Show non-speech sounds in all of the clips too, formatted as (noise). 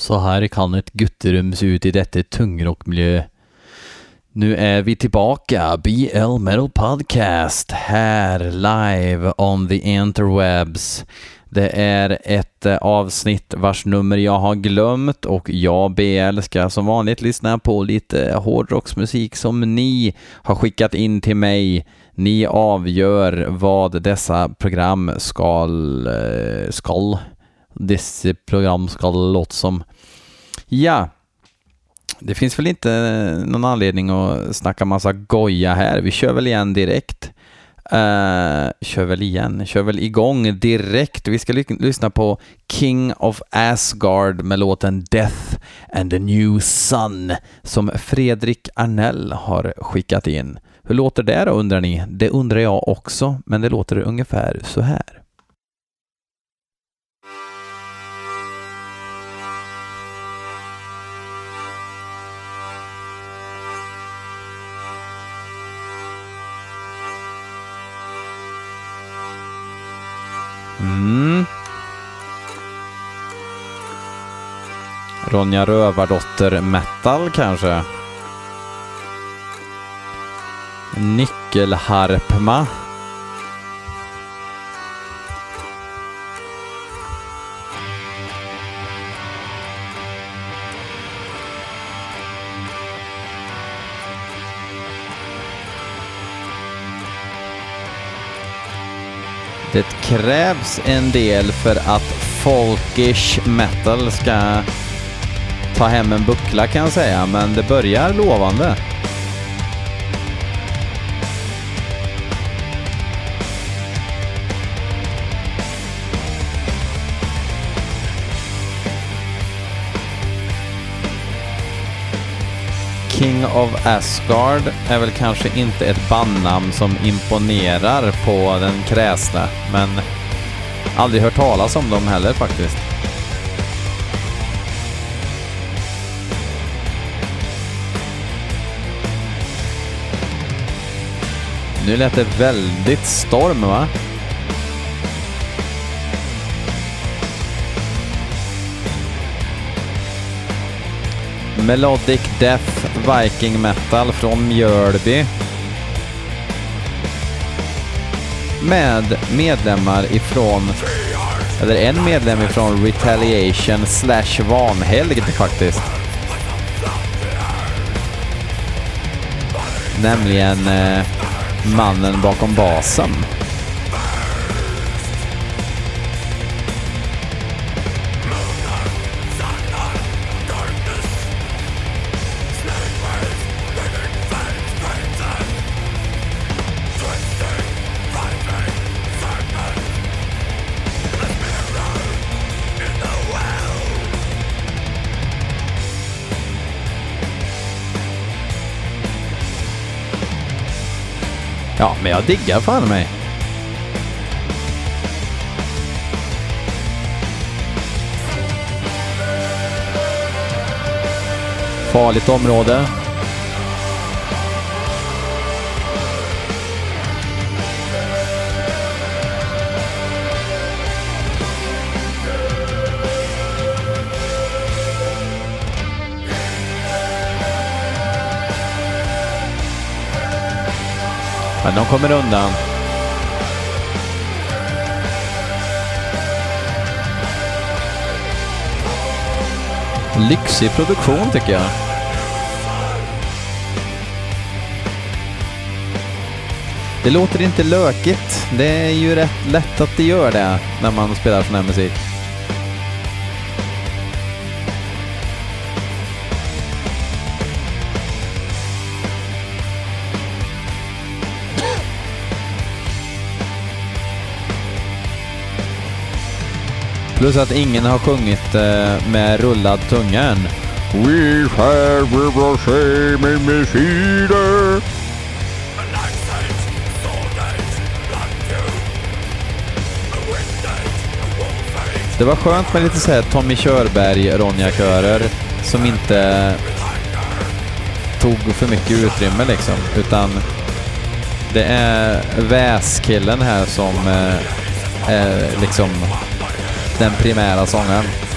Så här kan ett gutterum se ut i detta tungrockmiljö. Nu är vi tillbaka, BL Metal Podcast, här live on the interwebs. Det är ett avsnitt vars nummer jag har glömt och jag, BL, ska som vanligt lyssna på lite hårdrocksmusik som ni har skickat in till mig. Ni avgör vad dessa program skall, eh, skall, dessa program ska låta som. Ja, det finns väl inte någon anledning att snacka massa goja här. Vi kör väl igen direkt. Uh, kör väl igen, kör väl igång direkt. Vi ska ly lyssna på King of Asgard med låten Death and the New Sun som Fredrik Arnell har skickat in. Hur låter det då undrar ni? Det undrar jag också, men det låter ungefär så här. Ronja Rövardotter metal kanske? Nyckelharpma. Det krävs en del för att folkish metal ska ta hem en buckla kan jag säga, men det börjar lovande. King of Asgard är väl kanske inte ett bandnamn som imponerar på den kräsna, men aldrig hört talas om dem heller faktiskt. Nu lät det väldigt storm va? Melodic Death Viking Metal från Mjölby. Med medlemmar ifrån, eller en medlem ifrån Retaliation slash Vanhelgd faktiskt. Nämligen eh, mannen bakom basen. Ja, men jag diggar fan mig. Farligt område. Men de kommer undan. Lyxig produktion tycker jag. Det låter inte lökigt. Det är ju rätt lätt att det gör det när man spelar sån här musik. Plus att ingen har sjungit eh, med rullad tunga än. We shall river the. Det var skönt med lite såhär Tommy Körberg, Ronja-körer som inte tog för mycket utrymme liksom, utan det är väskillen här som eh, är liksom den primära sången.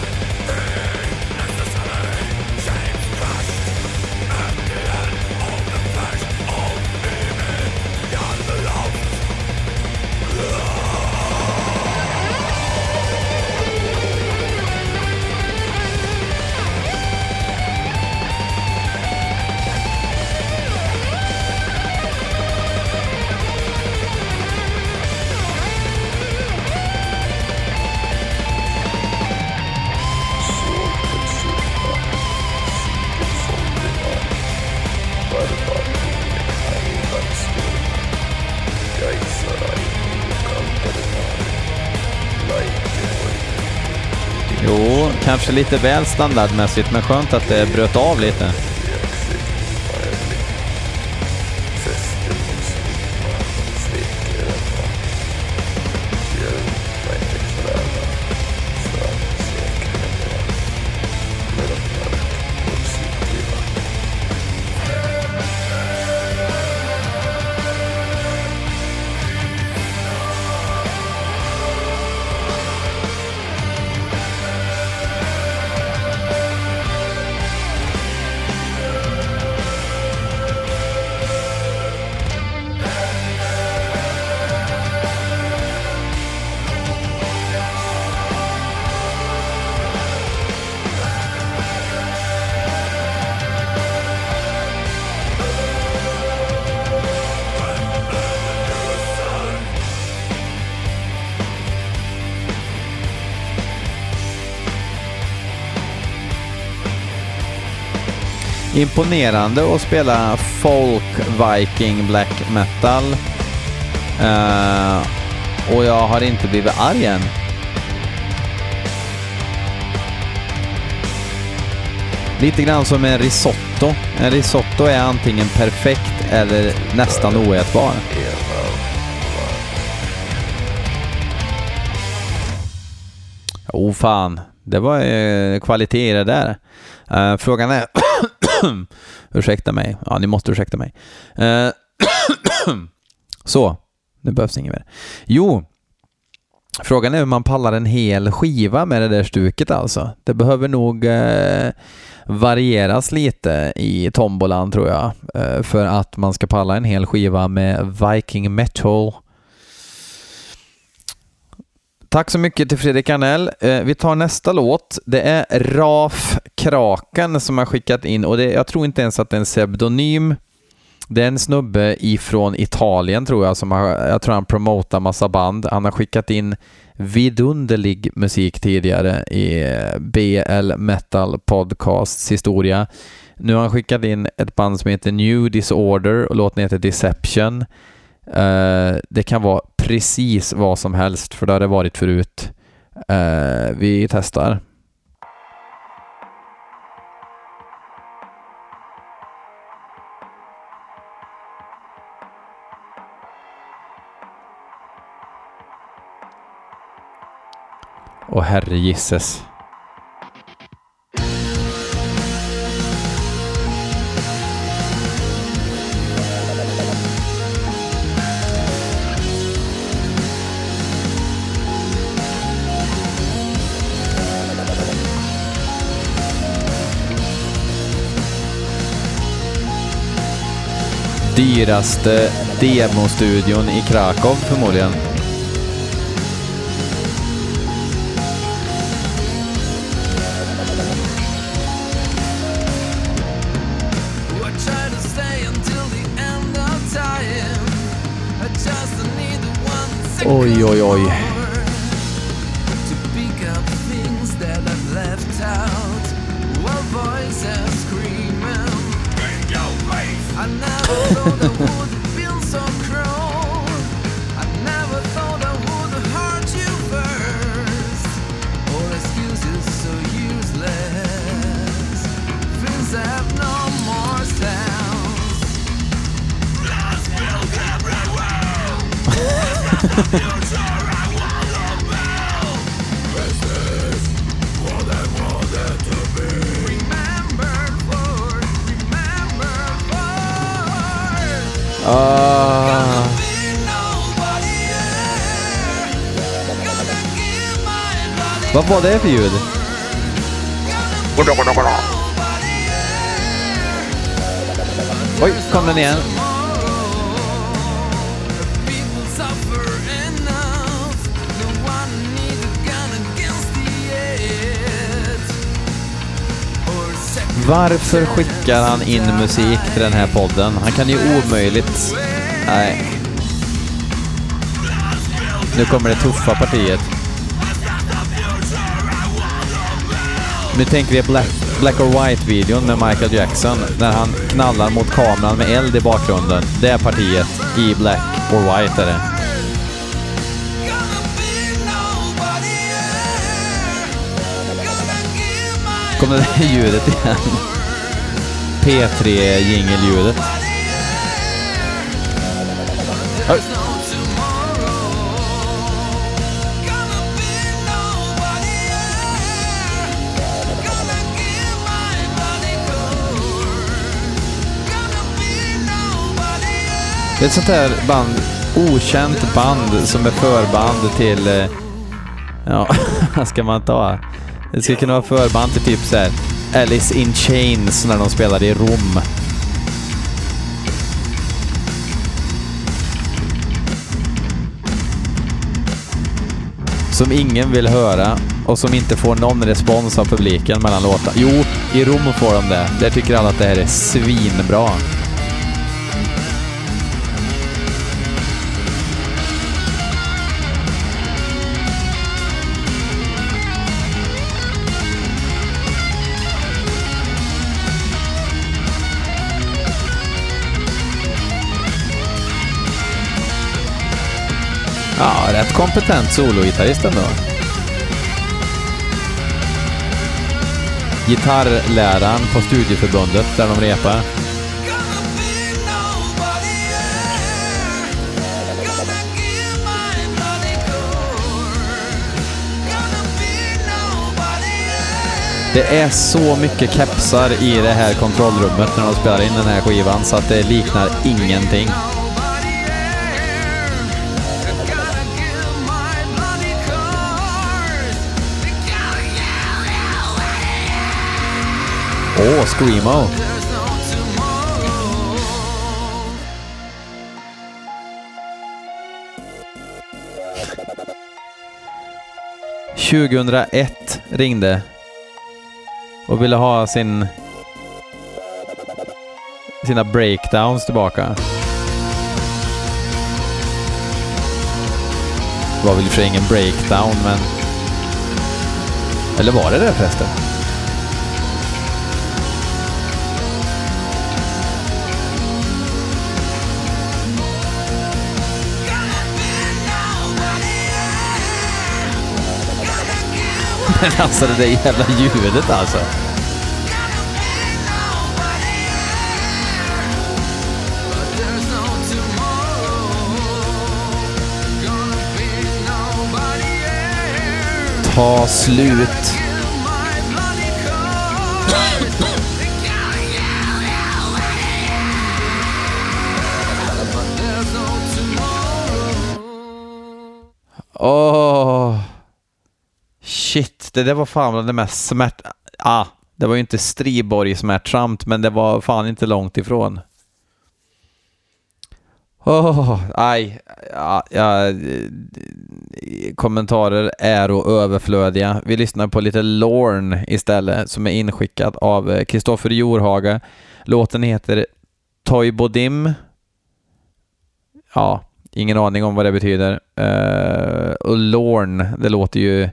Kanske lite väl standardmässigt, men skönt att det bröt av lite. Imponerande att spela folk viking black metal. Uh, och jag har inte blivit arg än. Lite grann som en risotto. En risotto är antingen perfekt eller nästan oätbar. Oh fan, det var eh, kvalitet i det där. Uh, frågan är (clears throat) (clears throat) ursäkta mig. Ja, ni måste ursäkta mig. Eh, (clears throat) Så, nu behövs inget mer. Jo, frågan är hur man pallar en hel skiva med det där stuket alltså. Det behöver nog eh, varieras lite i tombolan tror jag, Eh, för att man ska palla en hel skiva med Viking Metal Tack så mycket till Fredrik Arnell. Eh, vi tar nästa låt. Det är Raf Kraken som har skickat in och det, jag tror inte ens att det är en pseudonym. Det är en snubbe ifrån Italien tror jag som har, jag tror han promotar massa band. Han har skickat in vidunderlig musik tidigare i eh, BL Metal Podcasts historia. Nu har han skickat in ett band som heter New Disorder och låten heter Deception. Eh, det kan vara precis vad som helst, för det har det varit förut. Uh, vi testar. Och herre dyraste demostudion i Krakow förmodligen. Oj, oj, oj. Ah. Vad var det för ljud? Oj, kom den igen. Varför skickar han in musik till den här podden? Han kan ju omöjligt... Nej. Nu kommer det tuffa partiet. Nu tänker vi Black, Black or White-videon med Michael Jackson, när han knallar mot kameran med eld i bakgrunden. Det är partiet i Black or White är det. Kom det där (laughs) ljudet igen. P3 jingelljudet. Oj. Det är ett sånt här band, okänt band som är förband till, eh, ja, (laughs) vad ska man ta? Det skulle kunna vara förband till typ så här Alice in Chains när de spelade i Rom. Som ingen vill höra och som inte får någon respons av publiken mellan låtarna. Jo, i Rom får de det. Där tycker alla att det här är svinbra. Ja, rätt kompetent sologitarrist ändå. Gitarrläraren på studieförbundet där de repar. Det är så mycket kepsar i det här kontrollrummet när de spelar in den här skivan så att det liknar ingenting. Åh, oh, Screamo! –2001 ringde och ville ha sin sina breakdowns tillbaka. Det var väl för ingen breakdown, men... Eller var det det förresten? Men (laughs) alltså det där jävla ljudet alltså. Ta slut. Åh. Oh. Det där var fan det mest smärt... Ah, det var ju inte Striborg-smärtsamt, men det var fan inte långt ifrån. Oh, aj, ja, ja, kommentarer är och överflödiga. Vi lyssnar på lite Lorn istället, som är inskickad av eh, Kristoffer Jorhaga. Låten heter Toy Bodim. Ja, ingen aning om vad det betyder. Uh, och Lorn, det låter ju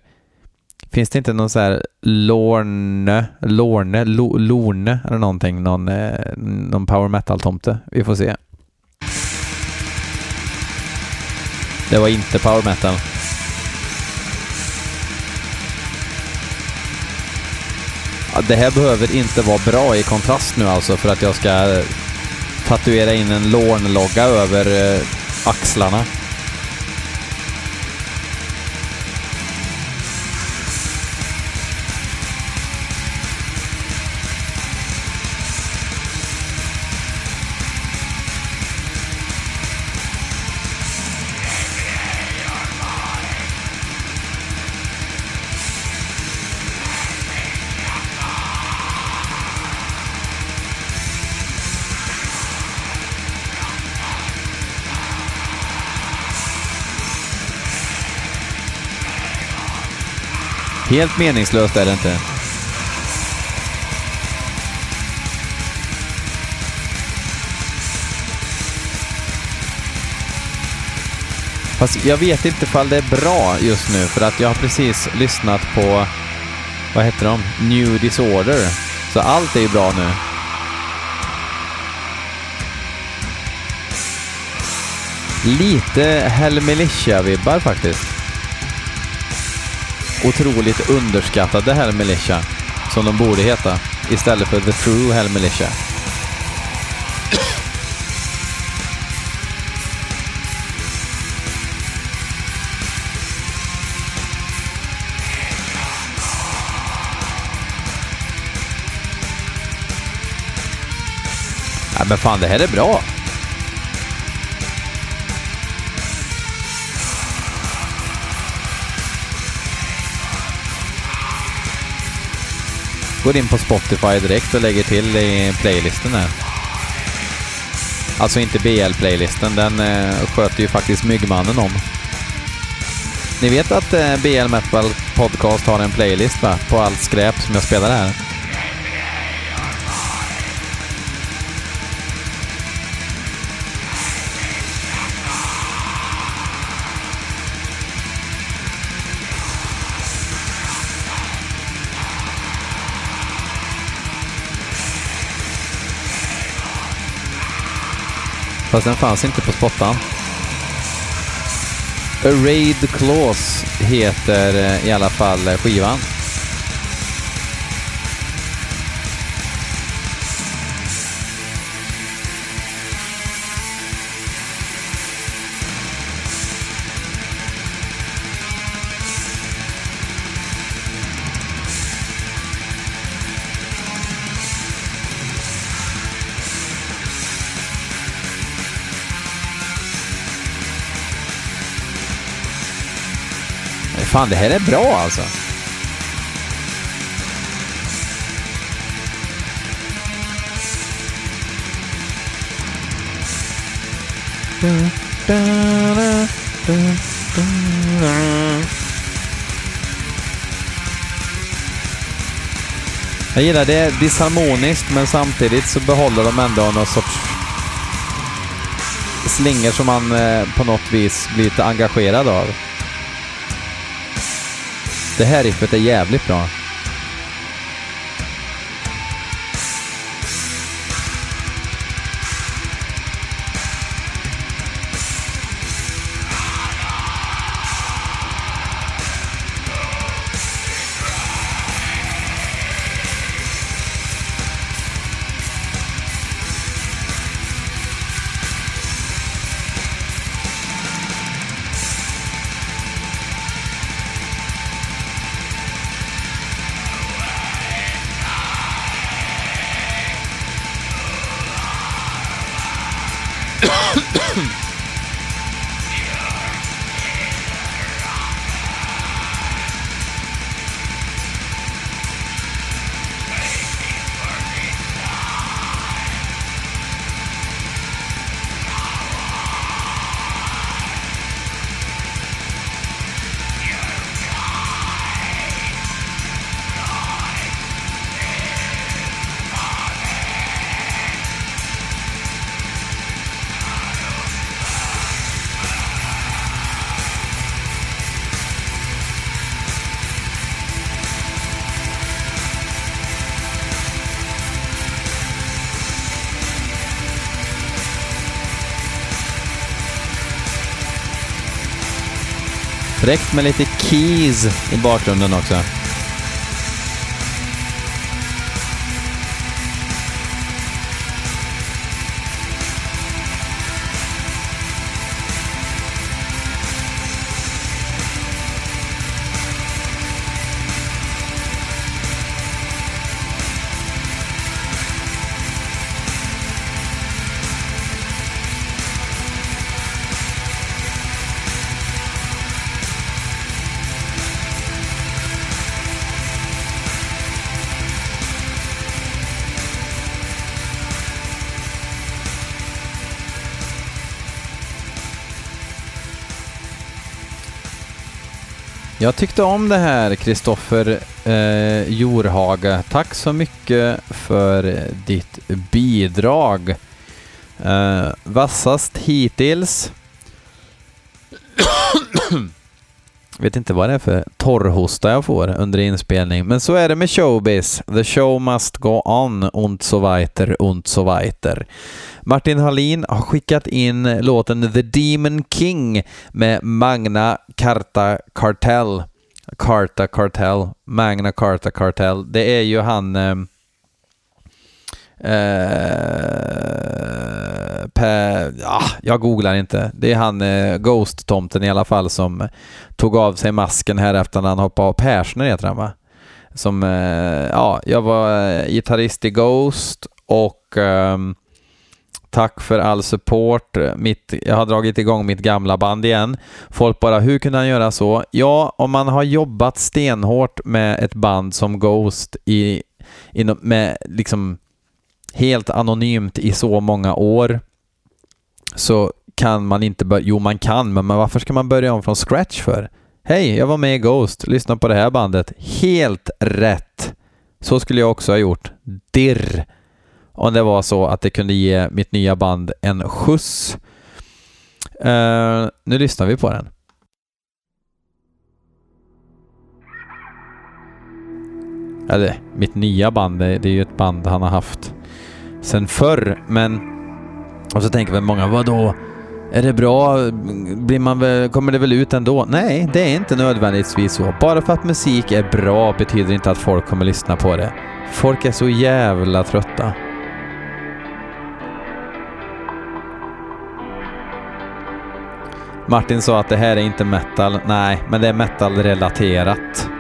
Finns det inte någon så här Lorne, Lorne, Lo, Lorne eller någonting? Någon, eh, någon power metal-tomte? Vi får se. Det var inte power metal. Ja, det här behöver inte vara bra i kontrast nu alltså för att jag ska tatuera in en Lorne-logga över eh, axlarna. Helt meningslöst är det inte. Fast jag vet inte ifall det är bra just nu för att jag har precis lyssnat på, vad heter de? New Disorder. Så allt är ju bra nu. Lite Hell Militia-vibbar faktiskt otroligt underskattade Hell Militia. som de borde heta, istället för The True Hell Militia. Ja, men fan, det här är bra. Går in på Spotify direkt och lägger till i playlisten här. Alltså inte BL-playlisten, den eh, sköter ju faktiskt Myggmannen om. Ni vet att eh, BL Metal Podcast har en playlist va? På allt skräp som jag spelar här. Fast den fanns inte på spottan. Arrayed Claws heter eh, i alla fall eh, skivan. Fan, det här är bra alltså. Jag gillar det. är disharmoniskt men samtidigt så behåller de ändå någon sorts slingor som man eh, på något vis blir lite engagerad av. Det här riffet är jävligt bra. Fräckt med lite keys i bakgrunden också. Jag tyckte om det här Kristoffer eh, Jorhaga. Tack så mycket för ditt bidrag. Eh, vassast hittills. (coughs) (coughs) Vet inte vad det är för torrhosta jag får under inspelning, men så är det med showbiz. The show must go on und so weiter und so weiter. Martin Hallin har skickat in låten The Demon King med Magna Carta Cartel. Carta Cartel, Magna Carta Cartel. Det är ju han... Eh, Eh, per, ja, jag googlar inte. Det är han eh, Ghost-tomten i alla fall som tog av sig masken här efter när han hoppade av. Persner heter han va? Som, eh, ja, jag var eh, gitarrist i Ghost och ehm, Tack för all support. Mitt, jag har dragit igång mitt gamla band igen. Folk bara, hur kunde han göra så? Ja, om man har jobbat stenhårt med ett band som Ghost i, inom, med liksom helt anonymt i så många år så kan man inte börja, jo man kan, men varför ska man börja om från scratch för? Hej, jag var med i Ghost, lyssna på det här bandet. Helt rätt! Så skulle jag också ha gjort. Dirr! Om det var så att det kunde ge mitt nya band en skjuts. Uh, nu lyssnar vi på den. Eller, mitt nya band, det, det är ju ett band han har haft sen förr, men... Och så tänker väl många, vadå? Är det bra? Blir man väl, kommer det väl ut ändå? Nej, det är inte nödvändigtvis så. Bara för att musik är bra betyder inte att folk kommer lyssna på det. Folk är så jävla trötta. Martin sa att det här är inte metal. Nej, men det är metal-relaterat.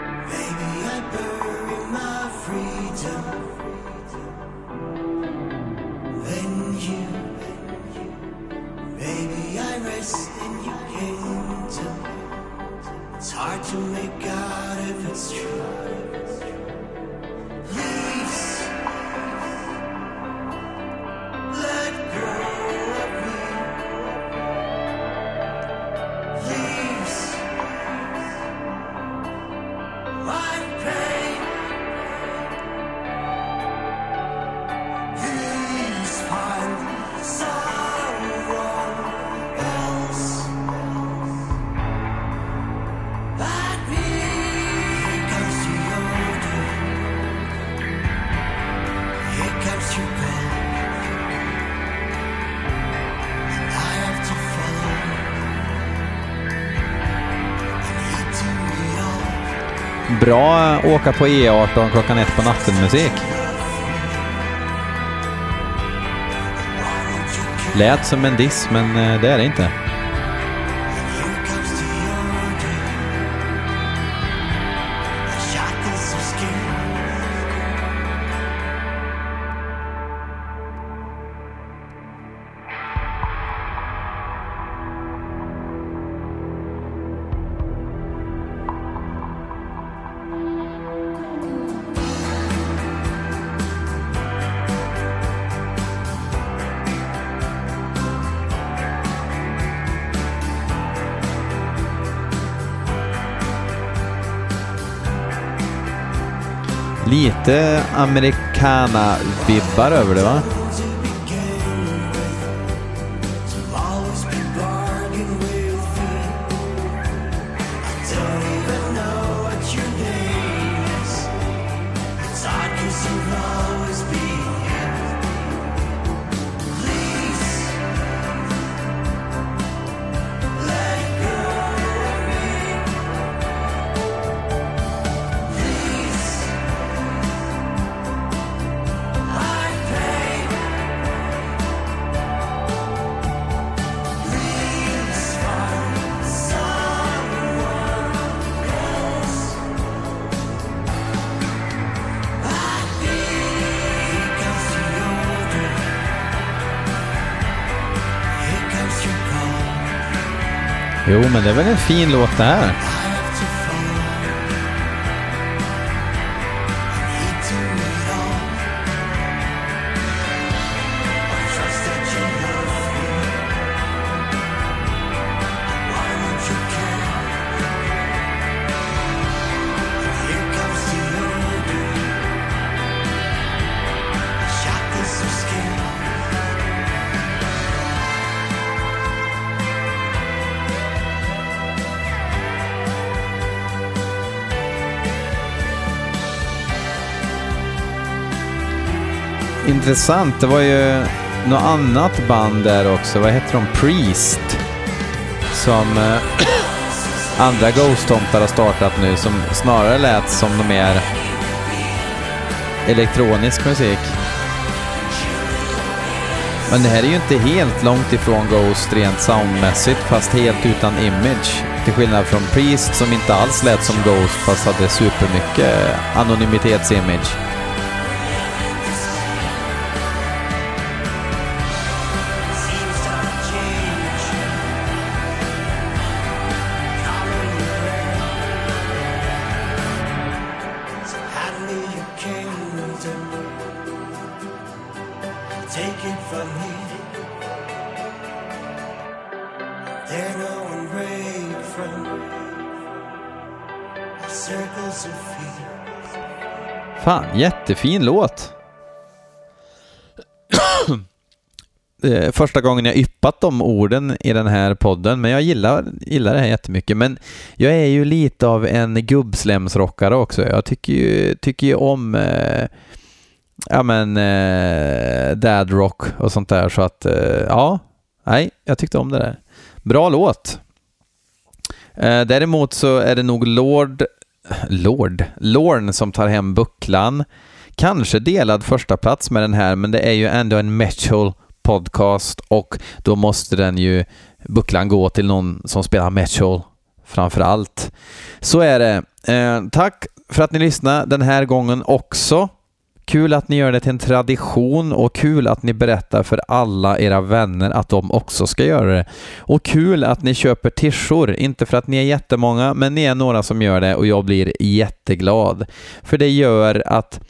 Bra åka på E18 klockan ett på natten-musik. Lät som en diss, men eh, det är det inte. Lite americana-vibbar över det va? Men det är väl en fin låt det här. Intressant. Det var ju något annat band där också. Vad heter de? Priest. Som... Eh, andra Ghost-tomtar har startat nu som snarare lät som de mer elektronisk musik. Men det här är ju inte helt långt ifrån Ghost rent soundmässigt, fast helt utan image. Till skillnad från Priest som inte alls lät som Ghost, fast hade supermycket anonymitetsimage. Fan, jättefin låt. Första gången jag yppat de orden i den här podden, men jag gillar, gillar det här jättemycket. Men jag är ju lite av en gubbslemsrockare också. Jag tycker ju, tycker ju om eh, ja men eh, dad rock och sånt där. Så att eh, ja, nej, jag tyckte om det där. Bra låt. Eh, däremot så är det nog Lord Lord, Lorn som tar hem bucklan. Kanske delad första plats med den här, men det är ju ändå en metal podcast och då måste den ju, bucklan gå till någon som spelar metal framför allt. Så är det. Eh, tack för att ni lyssnade den här gången också. Kul att ni gör det till en tradition och kul att ni berättar för alla era vänner att de också ska göra det. Och kul att ni köper tishor, inte för att ni är jättemånga, men ni är några som gör det och jag blir jätteglad. För det gör att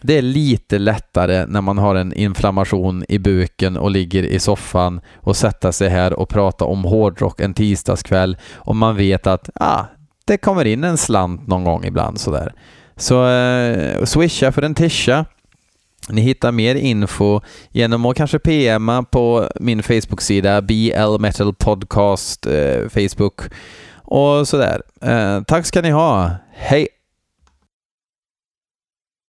det är lite lättare när man har en inflammation i buken och ligger i soffan och sätta sig här och prata om hårdrock en tisdagskväll och man vet att ah, det kommer in en slant någon gång ibland sådär. Så eh, swisha för en tisha. Ni hittar mer info genom att kanske PMa på min Facebook-sida BL Metal Podcast eh, Facebook och sådär. Eh, tack ska ni ha. Hej!